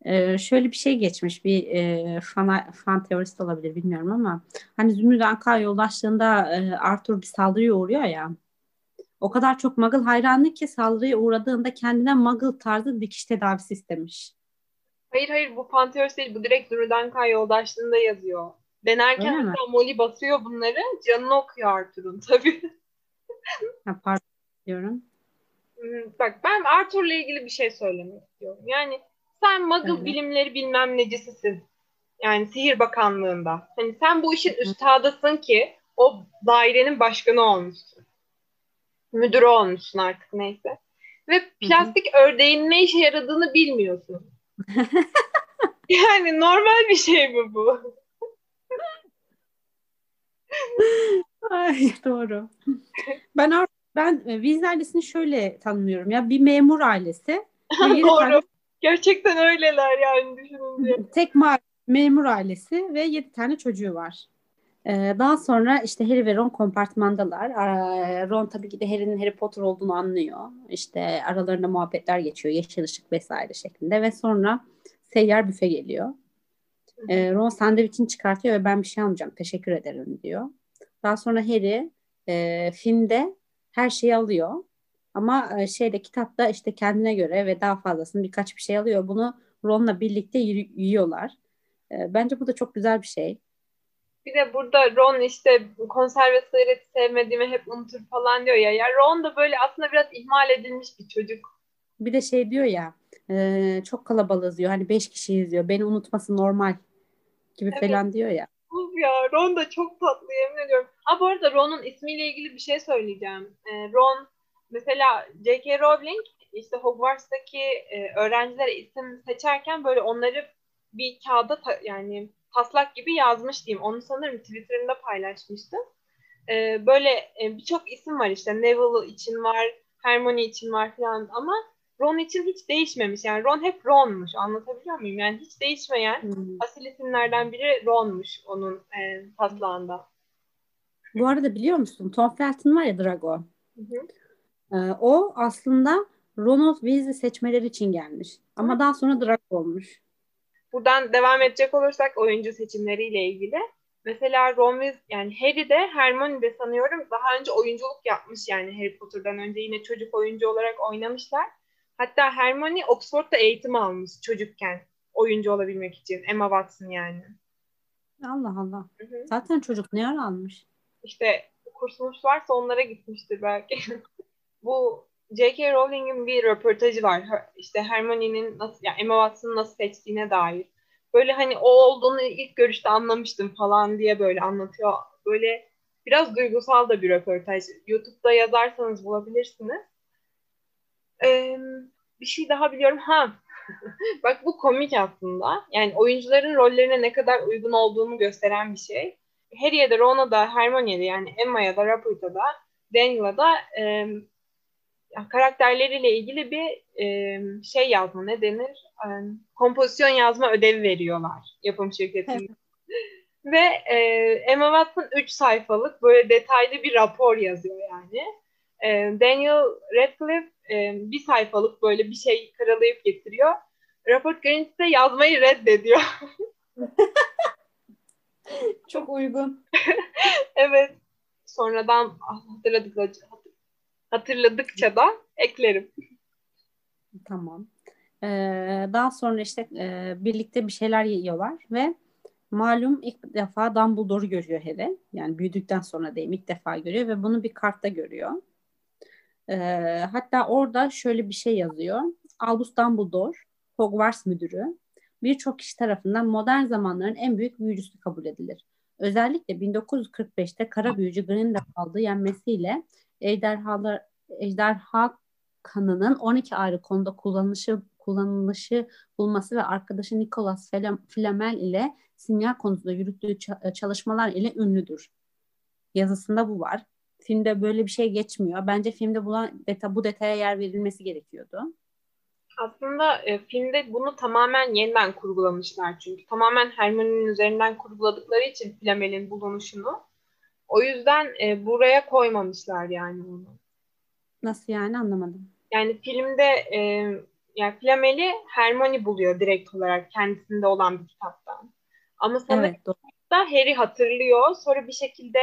Ee, şöyle bir şey geçmiş. Bir e, fan, fan teorisi olabilir bilmiyorum ama hani Zümrüt Anka yoldaşlığında e, Arthur bir saldırıya uğruyor ya. O kadar çok Muggle hayranı ki saldırıya uğradığında kendine Muggle tarzı dikiş tedavisi istemiş. Hayır hayır bu Pantheos değil. Bu direkt Durudankan yoldaşlığında yazıyor. Mi? hatta Molly basıyor bunları. Canını okuyor Arthur'un tabii. Ha, pardon diyorum. Bak ben Arthur'la ilgili bir şey söylemek istiyorum. Yani sen Muggle Evet. bilimleri bilmem necisisin. Yani Sihir Bakanlığında. Hani sen bu işin üstadısın ki o dairenin başkanı olmuşsun. Müdürü olmuşsun artık neyse. Ve plastik ördeğin ne işe yaradığını bilmiyorsun. yani normal bir şey mi bu? Ay doğru. Ben Ar- ben e, Weasley ailesini şöyle tanımlıyorum ya bir memur ailesi. Doğru. tane- Gerçekten öyleler yani düşününce. tek ma- memur ailesi ve yedi tane çocuğu var. Ee, daha sonra işte Harry ve Ron kompartmandalar. Ee, Ron tabii ki de Harry'nin Harry Potter olduğunu anlıyor. İşte aralarında muhabbetler geçiyor. Yeşil ışık vesaire şeklinde. Ve sonra seyyar büfe geliyor. Ee, Ron sandviçini çıkartıyor ve ben bir şey almayacağım. Teşekkür ederim diyor. Daha sonra Harry e, filmde her şeyi alıyor. Ama e, şeyde kitapta işte kendine göre ve daha fazlasını birkaç bir şey alıyor. Bunu Ron'la birlikte yiyorlar. E, bence bu da çok güzel bir şey. Bir de burada Ron işte konserve sığıreti sevmediğimi hep unutur falan diyor ya. Ya Ron da böyle aslında biraz ihmal edilmiş bir çocuk. Bir de şey diyor ya e, çok kalabalığız diyor. Hani beş kişiyiz diyor. Beni unutması normal gibi Evet. falan diyor ya. Uf ya Ron da çok tatlı yemin ediyorum. Ha bu arada Ron'un ismiyle ilgili bir şey söyleyeceğim. Ee, Ron mesela J.K. Rowling işte Hogwarts'taki e, öğrencilere isim seçerken böyle onları bir kağıda ta- yani taslak gibi yazmış diyeyim. Onu sanırım Twitter'ında paylaşmıştım. Ee, böyle e, birçok isim var işte Neville için var, Hermione için var falan ama Ron için hiç değişmemiş. Yani Ron hep Ron'muş. Anlatabiliyor muyum? Yani hiç değişmeyen Hmm. asil isimlerden biri Ron'muş onun e, taslağında. Bu arada biliyor musun Tom Felton var ya Drago. Hı hı. E, o aslında Ronald Weasley seçmeleri için gelmiş. Ama daha sonra Drago olmuş. Buradan devam edecek olursak oyuncu seçimleriyle ilgili. Mesela Ron ve yani Harry de Hermione de sanıyorum daha önce oyunculuk yapmış yani Harry Potter'dan önce yine çocuk oyuncu olarak oynamışlar. Hatta Hermione Oxford'da eğitim almış çocukken oyuncu olabilmek için. Emma Watson yani. Allah Allah. Hı hı. Zaten çocuk ne ara almış? İşte kursumuz varsa onlara gitmiştir belki. Bu J.K. Rowling'in bir röportajı var. İşte Hermione'nin nasıl, yani Emma Watson'ı nasıl seçtiğine dair. Böyle hani o olduğunu ilk görüşte anlamıştım falan diye böyle anlatıyor. Böyle biraz duygusal da bir röportaj. YouTube'da yazarsanız bulabilirsiniz. Ee, bir şey daha biliyorum. Ha bak bu komik aslında. Yani oyuncuların rollerine ne kadar uygun olduğunu gösteren bir şey. Harry'e de Ron'a da Hermione'ye de yani Emma'ya da Rapport'a da Daniel'a da e, karakterleriyle ilgili bir e, şey yazma ne denir? E, kompozisyon yazma ödevi veriyorlar yapım şirketinde. Ve e, Emma Watson 3 sayfalık böyle detaylı bir rapor yazıyor yani. E, Daniel Radcliffe e, bir sayfalık böyle bir şey karalayıp getiriyor. Rapor gelince de yazmayı reddediyor. Çok uygun. evet. Sonradan hatırladıkça, hatırladıkça da eklerim. Tamam. Ee, daha sonra işte e, birlikte bir şeyler yiyorlar ve malum ilk defa Dumbledore'u görüyor Harry. Yani büyüdükten sonra değil ilk defa görüyor ve bunu bir kartta görüyor. Ee, hatta orada şöyle bir şey yazıyor. Albus Dumbledore, Hogwarts müdürü, birçok kişi tarafından modern zamanların en büyük büyücüsü kabul edilir. Özellikle 1945'te kara büyücü Grindelwald'ı yenmesiyle ejderhalar, ejderha kanının 12 ayrı konuda kullanışı kullanılışı bulması ve arkadaşı Nicholas Flamel ile simya konusunda yürüttüğü çalışmalar ile ünlüdür. Yazısında bu var. Filmde böyle bir şey geçmiyor. Bence filmde buna, bu detaya yer verilmesi gerekiyordu. Aslında e, filmde bunu tamamen yeniden kurgulamışlar çünkü. Tamamen Hermione'nin üzerinden kurguladıkları için Flamel'in bulunuşunu. O yüzden e, buraya koymamışlar yani onu. Nasıl yani anlamadım. Yani filmde e, yani Flamel'i Hermione buluyor direkt olarak kendisinde olan bir kitaptan. Ama sanırım evet, da Harry hatırlıyor. Sonra bir şekilde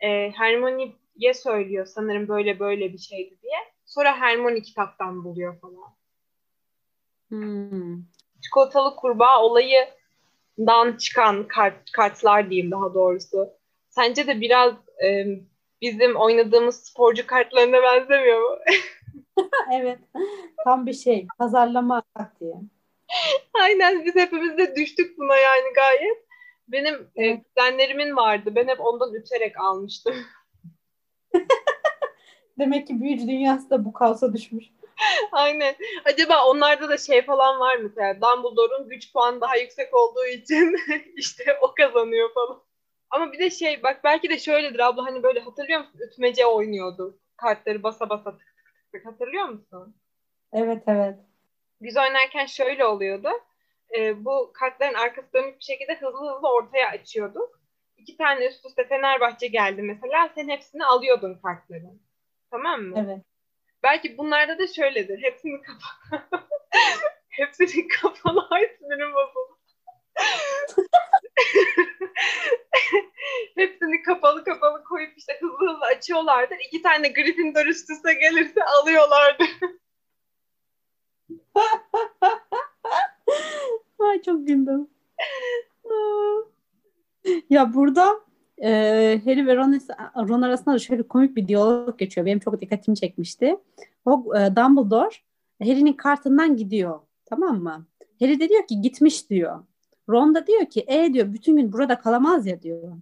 e, Hermione'ye söylüyor sanırım böyle böyle bir şeydi diye. Sonra Hermione kitaptan buluyor falan. Hmm. Çikolatalı kurbağa olayından çıkan kart, kartlar diyeyim daha doğrusu. Sence de biraz e, bizim oynadığımız sporcu kartlarına benzemiyor mu? evet. Tam bir şey. Pazarlama taktiği. Aynen biz hepimiz de düştük buna yani gayet. Benim e, evet. kuzenlerimin vardı. Ben hep ondan üterek almıştım. Demek ki büyücü dünyası da bu kaosa düşmüş. Aynen. Acaba onlarda da şey falan var mı mesela? Dumbledore'un güç puanı daha yüksek olduğu için işte o kazanıyor falan. Ama bir de şey bak belki de şöyledir abla hani böyle hatırlıyor musun? Ütmece oynuyordu. Kartları basa basa tık tık tık hatırlıyor musun? Evet evet. Biz oynarken şöyle oluyordu. Ee, bu kartların arkası dönük bir şekilde hızlı hızlı ortaya açıyorduk. İki tane üst üste Fenerbahçe geldi mesela. Sen hepsini alıyordun kartların. Tamam mı? Evet. Belki bunlarda da şöyledir. Hepsini kapa hepsini kapalı harflerin bozuldu. hepsini kapalı kapalı koyup işte hızlı hızlı açıyorlardı. İki tane Gryffindor üst üste gelirse alıyorlardı. Ay çok güldüm. ya burada e, Harry ve Ron, Ron arasında da şöyle komik bir diyalog geçiyor. Benim çok dikkatimi çekmişti. O e, Dumbledore Harry'nin kartından gidiyor. Tamam mı? Harry de diyor ki gitmiş diyor. Ron da diyor ki e diyor bütün gün burada kalamaz ya diyor.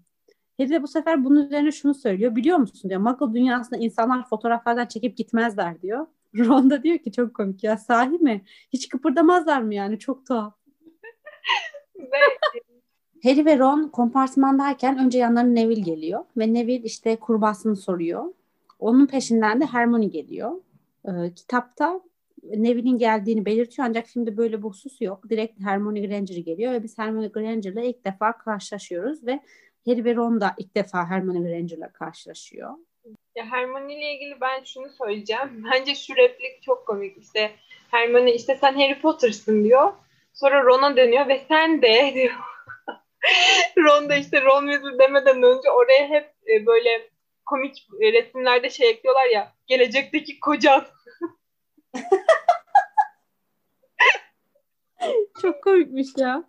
Harry de bu sefer bunun üzerine şunu söylüyor. Biliyor musun diyor. Muggle dünyasında insanlar fotoğraflardan çekip gitmezler diyor. Ron da diyor ki çok komik ya sahi mi? Hiç kıpırdamazlar mı yani? Çok tuhaf. Harry ve Ron kompartmandayken önce yanlarına Neville geliyor ve Neville işte kurbağasını soruyor. Onun peşinden de Hermione geliyor. Ee, kitapta Neville'in geldiğini belirtiyor ancak filmde böyle bir husus yok. Direkt Hermione Granger geliyor ve biz Hermione Granger'la ilk defa karşılaşıyoruz ve Harry ve Ron da ilk defa Hermione Granger'la karşılaşıyor. Ya Hermione ile ilgili ben şunu söyleyeceğim. Bence şu replik çok komik. İşte Hermione işte sen Harry Potter'sın diyor. Sonra Ron'a dönüyor ve sen de diyor. Ron da işte Ron Weasley demeden önce oraya hep e, böyle komik resimlerde şey ekliyorlar ya gelecekteki kocan. çok komikmiş ya.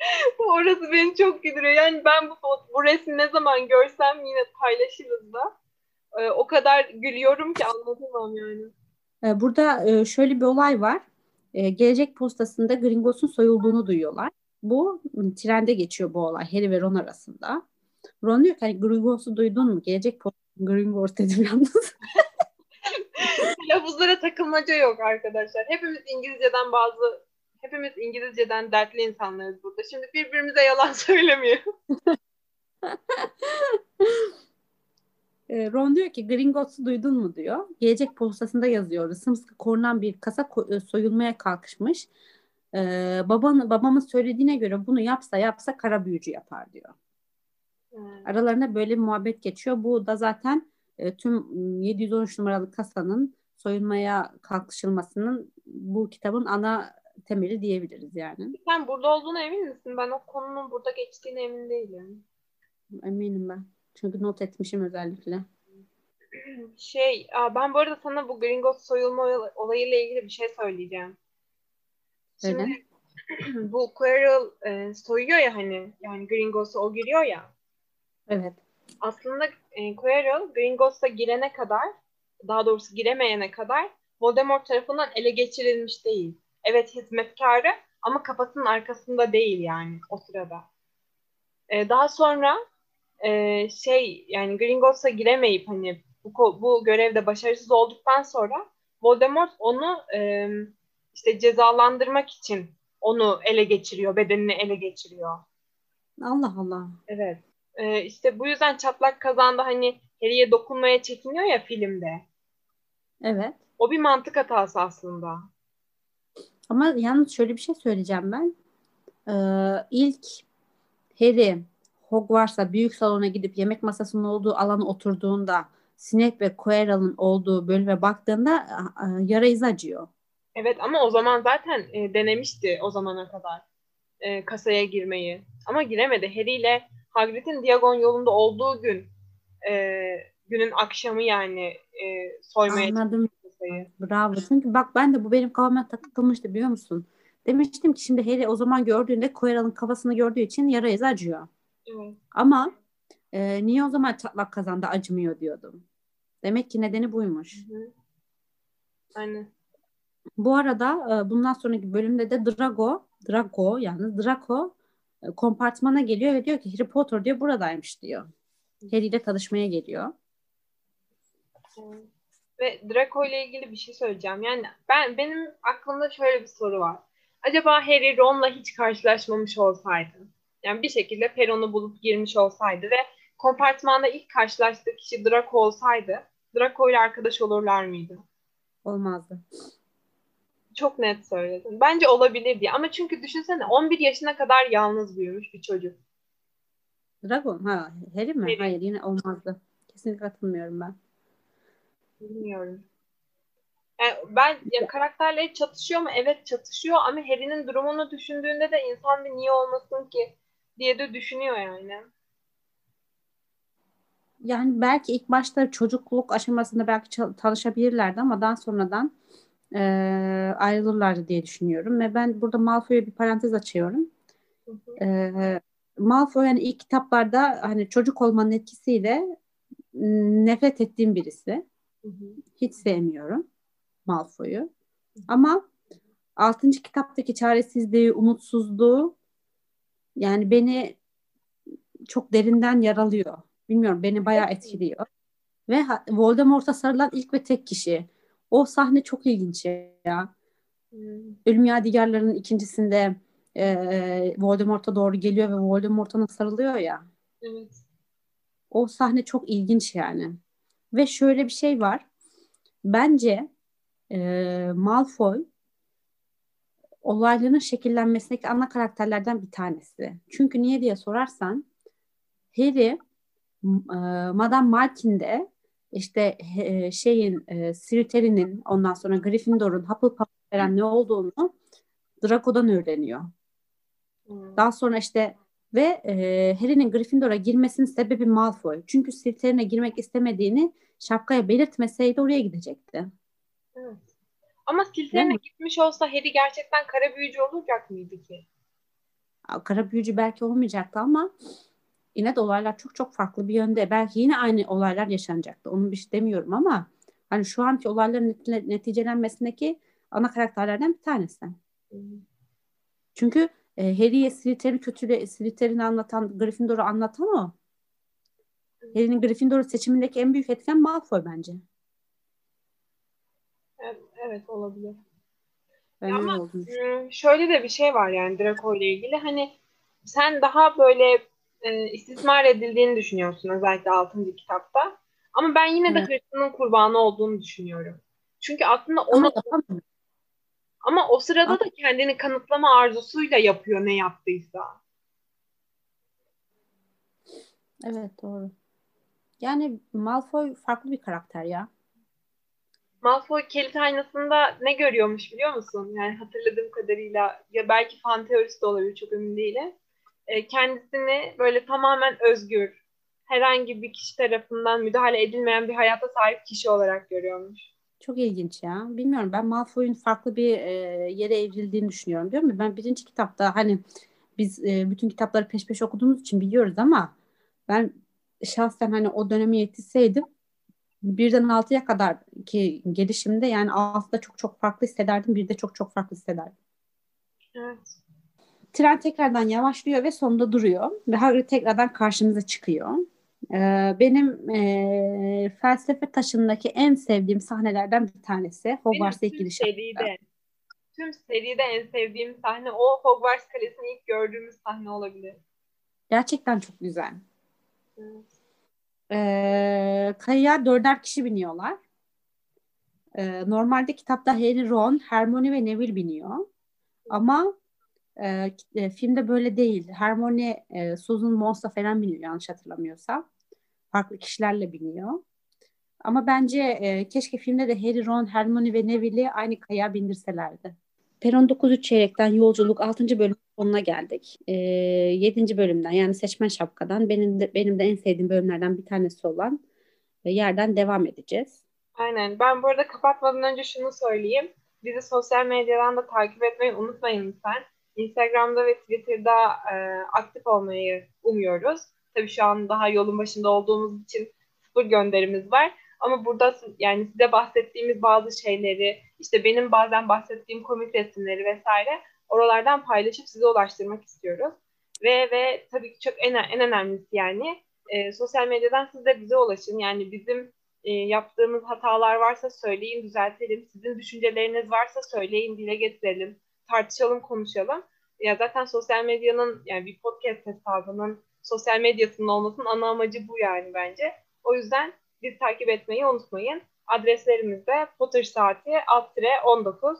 Orası beni çok güldürüyor. Yani ben bu, bu resmi ne zaman görsem yine paylaşırız da. Ee, o kadar gülüyorum ki anlatamam yani. Ee, burada e, şöyle bir olay var. Ee, gelecek postasında Gringos'un soyulduğunu duyuyorlar. Bu trende geçiyor bu olay Harry ve Ron arasında. Ron diyor ki hani Gringos'u duydun mu? Gelecek postasında Gringos dedim yalnız. lafızlara takılmaca yok arkadaşlar. Hepimiz İngilizceden bazı hepimiz İngilizceden dertli insanlarız burada. Şimdi birbirimize yalan söylemiyor. E, Ron diyor ki Gringotts'u duydun mu diyor. Gelecek postasında yazıyor. Sımsıkı korunan bir kasa e, soyulmaya kalkışmış. Ee, baban, babamın söylediğine göre bunu yapsa yapsa kara büyücü yapar diyor. Hmm. Aralarında böyle bir muhabbet geçiyor. Bu da zaten e, tüm 713 numaralı kasanın soyulmaya kalkışılmasının bu kitabın ana temeli diyebiliriz yani. Sen burada olduğuna emin misin? Ben o konunun burada geçtiğine emin değilim. Eminim ben. Çünkü not etmişim özellikle. Şey, ben bu arada sana bu Gringos soyulma olayıyla ilgili bir şey söyleyeceğim. Şimdi Öyle. bu Quirrell e, soyuyor ya hani yani Gringos'a o giriyor ya. Evet. Aslında e, Quirrell Gringos'a girene kadar daha doğrusu giremeyene kadar Voldemort tarafından ele geçirilmiş değil. Evet hizmetkarı ama kafasının arkasında değil yani o sırada. E, daha sonra e, şey yani Gringotts'a giremeyip hani bu, bu görevde başarısız olduktan sonra Voldemort onu e, işte cezalandırmak için onu ele geçiriyor, bedenini ele geçiriyor. Allah Allah. Evet. E, işte bu yüzden çatlak kazanda hani Harry'e dokunmaya çekiniyor ya filmde. Evet. O bir mantık hatası aslında. Ama yalnız şöyle bir şey söyleyeceğim ben. Ee, ilk Harry Hogwarts'a büyük salona gidip yemek masasının olduğu alana oturduğunda Snape ve Quirrell'ın olduğu bölüme baktığında yara izi acıyor. Evet ama o zaman zaten e, denemişti o zamana kadar e, kasaya girmeyi. Ama giremedi. Harry ile Hagrid'in Diagon yolunda olduğu gün e, günün akşamı yani e, soymaya Anladım. Kasayı. Bravo. Çünkü bak ben de bu benim kafama takılmıştı biliyor musun? Demiştim ki şimdi Harry o zaman gördüğünde Quirrell'ın kafasını gördüğü için yara izi acıyor. Evet. Ama e, niye o zaman çatlak kazanda acımıyor diyordum. Demek ki nedeni buymuş. Hı hı. Aynen. Bu arada e, bundan sonraki bölümde de Drago, Drago yani Draco e, kompartmana geliyor ve diyor ki Harry Potter diyor buradaymış diyor. Harry ile tanışmaya geliyor. Ve Draco ile ilgili bir şey söyleyeceğim. Yani ben benim aklımda şöyle bir soru var. Acaba Harry Ron'la hiç karşılaşmamış olsaydı, yani bir şekilde Peron'u bulup girmiş olsaydı ve kompartmanda ilk karşılaştığı kişi Draco olsaydı, Draco ile arkadaş olurlar mıydı? Olmazdı. Çok net söyledin. Bence olabilir diye. Ama çünkü düşünsene 11 yaşına kadar yalnız büyümüş bir çocuk. Dragon ha Harry mi? Harry. Hayır yine olmazdı. Kesinlikle katılmıyorum ben. Bilmiyorum. Yani ben ya karakterleri çatışıyor mu? Evet çatışıyor ama Harry'nin durumunu düşündüğünde de insan bir niye olmasın ki diye de düşünüyor yani. Yani belki ilk başta çocukluk aşamasında belki tanışabilirlerdi ama daha sonradan e, ayrılırlardı diye düşünüyorum. Ve ben burada Malfoy'a bir parantez açıyorum. Hı hı. E, Malfoy yani ilk kitaplarda hani çocuk olmanın etkisiyle nefret ettiğim birisi. Hı hı. Hiç sevmiyorum Malfoy'u. Ama 6. kitaptaki çaresizliği, umutsuzluğu yani beni çok derinden yaralıyor. Bilmiyorum beni bayağı etkiliyor. Ve Voldemort'a sarılan ilk ve tek kişi. O sahne çok ilginç ya. Hmm. Ölüm Yadigarları'nın ikincisinde e, Voldemort'a doğru geliyor ve Voldemort'a sarılıyor ya. Evet. O sahne çok ilginç yani. Ve şöyle bir şey var. Bence e, Malfoy olayların şekillenmesindeki ana karakterlerden bir tanesi. Çünkü niye diye sorarsan Harry e, Madame Martin'de işte e, şeyin e, Slytherin'in ondan sonra Gryffindor'un Hufflepuff veren ne olduğunu Draco'dan öğreniyor. Hmm. Daha sonra işte ve e, Harry'nin Gryffindor'a girmesinin sebebi Malfoy. Çünkü Slytherin'e girmek istemediğini şapkaya belirtmeseydi oraya gidecekti. Evet. Ama Slytherin'e gitmiş olsa Harry gerçekten kara büyücü olacak mıydı ki? Kara büyücü belki olmayacaktı ama yine de olaylar çok çok farklı bir yönde. Belki yine aynı olaylar yaşanacaktı. Onu bir şey demiyorum ama hani şu anki olayların neticelenmesindeki ana karakterlerden bir tanesi. Hmm. Çünkü e, Harry'e Slytherin'i kötüle Slytherin'i anlatan, Gryffindor'u anlatan o. Harry'nin Gryffindor'u seçimindeki en büyük etken Malfoy bence. Evet olabilir. Ama öyle olduğunu ım, şöyle de bir şey var yani Draco ile ilgili. Hani sen daha böyle e, istismar edildiğini düşünüyorsun özellikle 6. kitapta. Ama ben yine de Evet. hırsının kurbanı olduğunu düşünüyorum. Çünkü aslında onu Ama o sırada da kendini kanıtlama arzusuyla yapıyor ne yaptıysa. Evet doğru. Yani Malfoy farklı bir karakter ya. Malfoy kilit aynasında ne görüyormuş biliyor musun? Yani hatırladığım kadarıyla ya belki fan teorisi de olabilir çok emin değilim. E, kendisini böyle tamamen özgür, herhangi bir kişi tarafından müdahale edilmeyen bir hayata sahip kişi olarak görüyormuş. Çok ilginç ya. Bilmiyorum ben Malfoy'un farklı bir e, yere evrildiğini düşünüyorum. Diyor mu? Ben birinci kitapta hani biz e, bütün kitapları peş peşe okuduğumuz için biliyoruz ama ben şahsen hani o döneme yetişseydim birden altıya kadar ki gelişimde yani altıda çok çok farklı hissederdim. Birde çok çok farklı hissederdim. Evet. Tren tekrardan yavaşlıyor ve sonunda duruyor. Ve Hagrid tekrardan karşımıza çıkıyor. Ee, benim e, felsefe taşındaki en sevdiğim sahnelerden bir tanesi. Hogwarts'a ilk giriş. seride, tüm seride en sevdiğim sahne o Hogwarts Kalesi'ni ilk gördüğümüz sahne olabilir. Gerçekten çok güzel. Evet. Ee, kayaya dörder kişi biniyorlar. Ee, normalde kitapta Harry, Ron, Hermione ve Neville biniyor. Ama e, e, filmde böyle değil. Hermione, e, Susan Mons'la falan biniyor yanlış hatırlamıyorsam. Farklı kişilerle biniyor. Ama bence e, keşke filmde de Harry, Ron, Hermione ve Neville'i aynı kayaya bindirselerdi. Peron 9 çeyrekten yolculuk 6. bölüm sonuna geldik. E, 7. bölümden yani seçmen şapkadan benim de, benim de en sevdiğim bölümlerden bir tanesi olan e, yerden devam edeceğiz. Aynen. Ben bu arada kapatmadan önce şunu söyleyeyim. Bizi sosyal medyadan da takip etmeyi unutmayın lütfen. Instagram'da ve Twitter'da e, aktif olmayı umuyoruz. Tabii şu an daha yolun başında olduğumuz için sıfır gönderimiz var. Ama burada yani size bahsettiğimiz bazı şeyleri, işte benim bazen bahsettiğim komik resimleri vesaire oralardan paylaşıp size ulaştırmak istiyoruz. Ve ve tabii ki çok en, en önemlisi yani e, sosyal medyadan siz de bize ulaşın. Yani bizim e, yaptığımız hatalar varsa söyleyin, düzeltelim. Sizin düşünceleriniz varsa söyleyin, dile getirelim. Tartışalım, konuşalım. Ya zaten sosyal medyanın yani bir podcast hesabının sosyal medyasının olmasının ana amacı bu yani bence. O yüzden bizi takip etmeyi unutmayın. Adreslerimiz de Potter Saati alt 19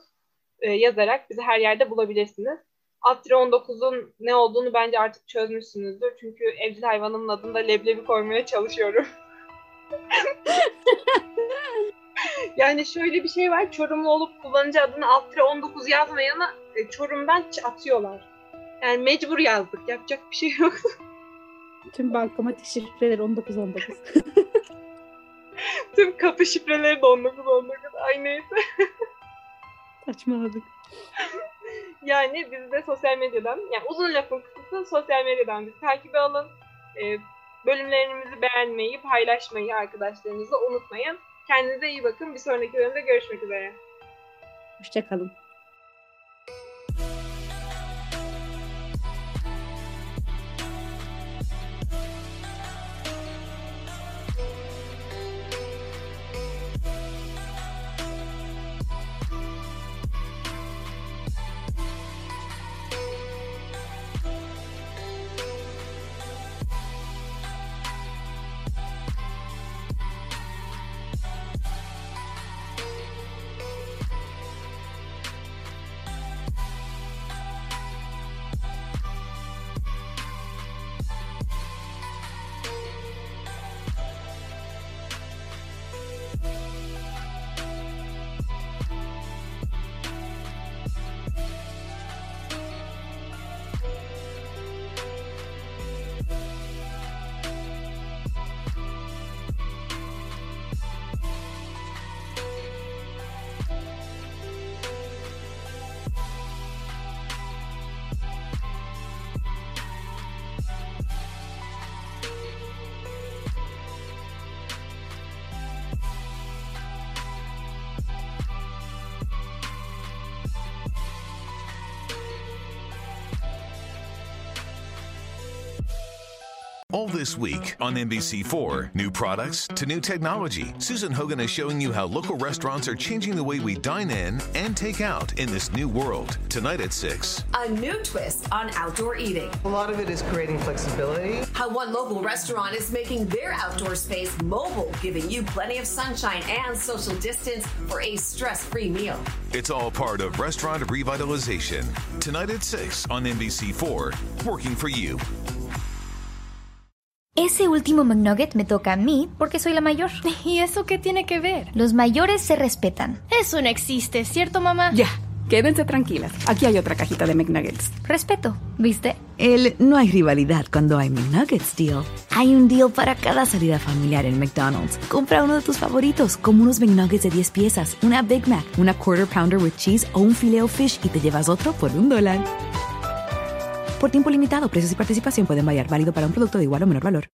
e, yazarak bizi her yerde bulabilirsiniz. Alt 19'un ne olduğunu bence artık çözmüşsünüzdür. Çünkü evcil hayvanımın adında leblebi koymaya çalışıyorum. yani şöyle bir şey var. Çorumlu olup kullanıcı adını alt 19 yazmayana e, Çorum'dan atıyorlar. Yani mecbur yazdık. Yapacak bir şey yok. Tüm bankamatik şifreleri 1919. Tüm kapı şifreleri de 19 19. Ay neyse. Saçmaladık. Yani bizi de sosyal medyadan, yani uzun lafın kısası sosyal medyadan bizi takibe alın. Ee, bölümlerimizi beğenmeyi, paylaşmayı arkadaşlarınızla unutmayın. Kendinize iyi bakın. Bir sonraki bölümde görüşmek üzere. Hoşçakalın. This week on NBC4, new products to new technology, Susan Hogan is showing you how local restaurants are changing the way we dine in and take out in this new world. Tonight at 6. A new twist on outdoor eating. A lot of it is creating flexibility. How one local restaurant is making their outdoor space mobile, giving you plenty of sunshine and social distance for a stress free meal. It's all part of restaurant revitalization. Tonight at 6 on NBC4, working for you. Ese último McNugget me toca a mí porque soy la mayor. ¿Y eso qué tiene que ver? Los mayores se respetan. Eso no existe, ¿cierto, mamá? Ya, quédense tranquilas. Aquí hay otra cajita de McNuggets. Respeto, ¿viste? El no hay rivalidad cuando hay McNuggets deal. Hay un deal para cada salida familiar en McDonald's. Compra uno de tus favoritos, como unos McNuggets de 10 piezas, una Big Mac, una Quarter Pounder with Cheese o un Filet Fish y te llevas otro por un dólar. Por tiempo limitado, precios y participación pueden variar. Válido para un producto de igual o menor valor.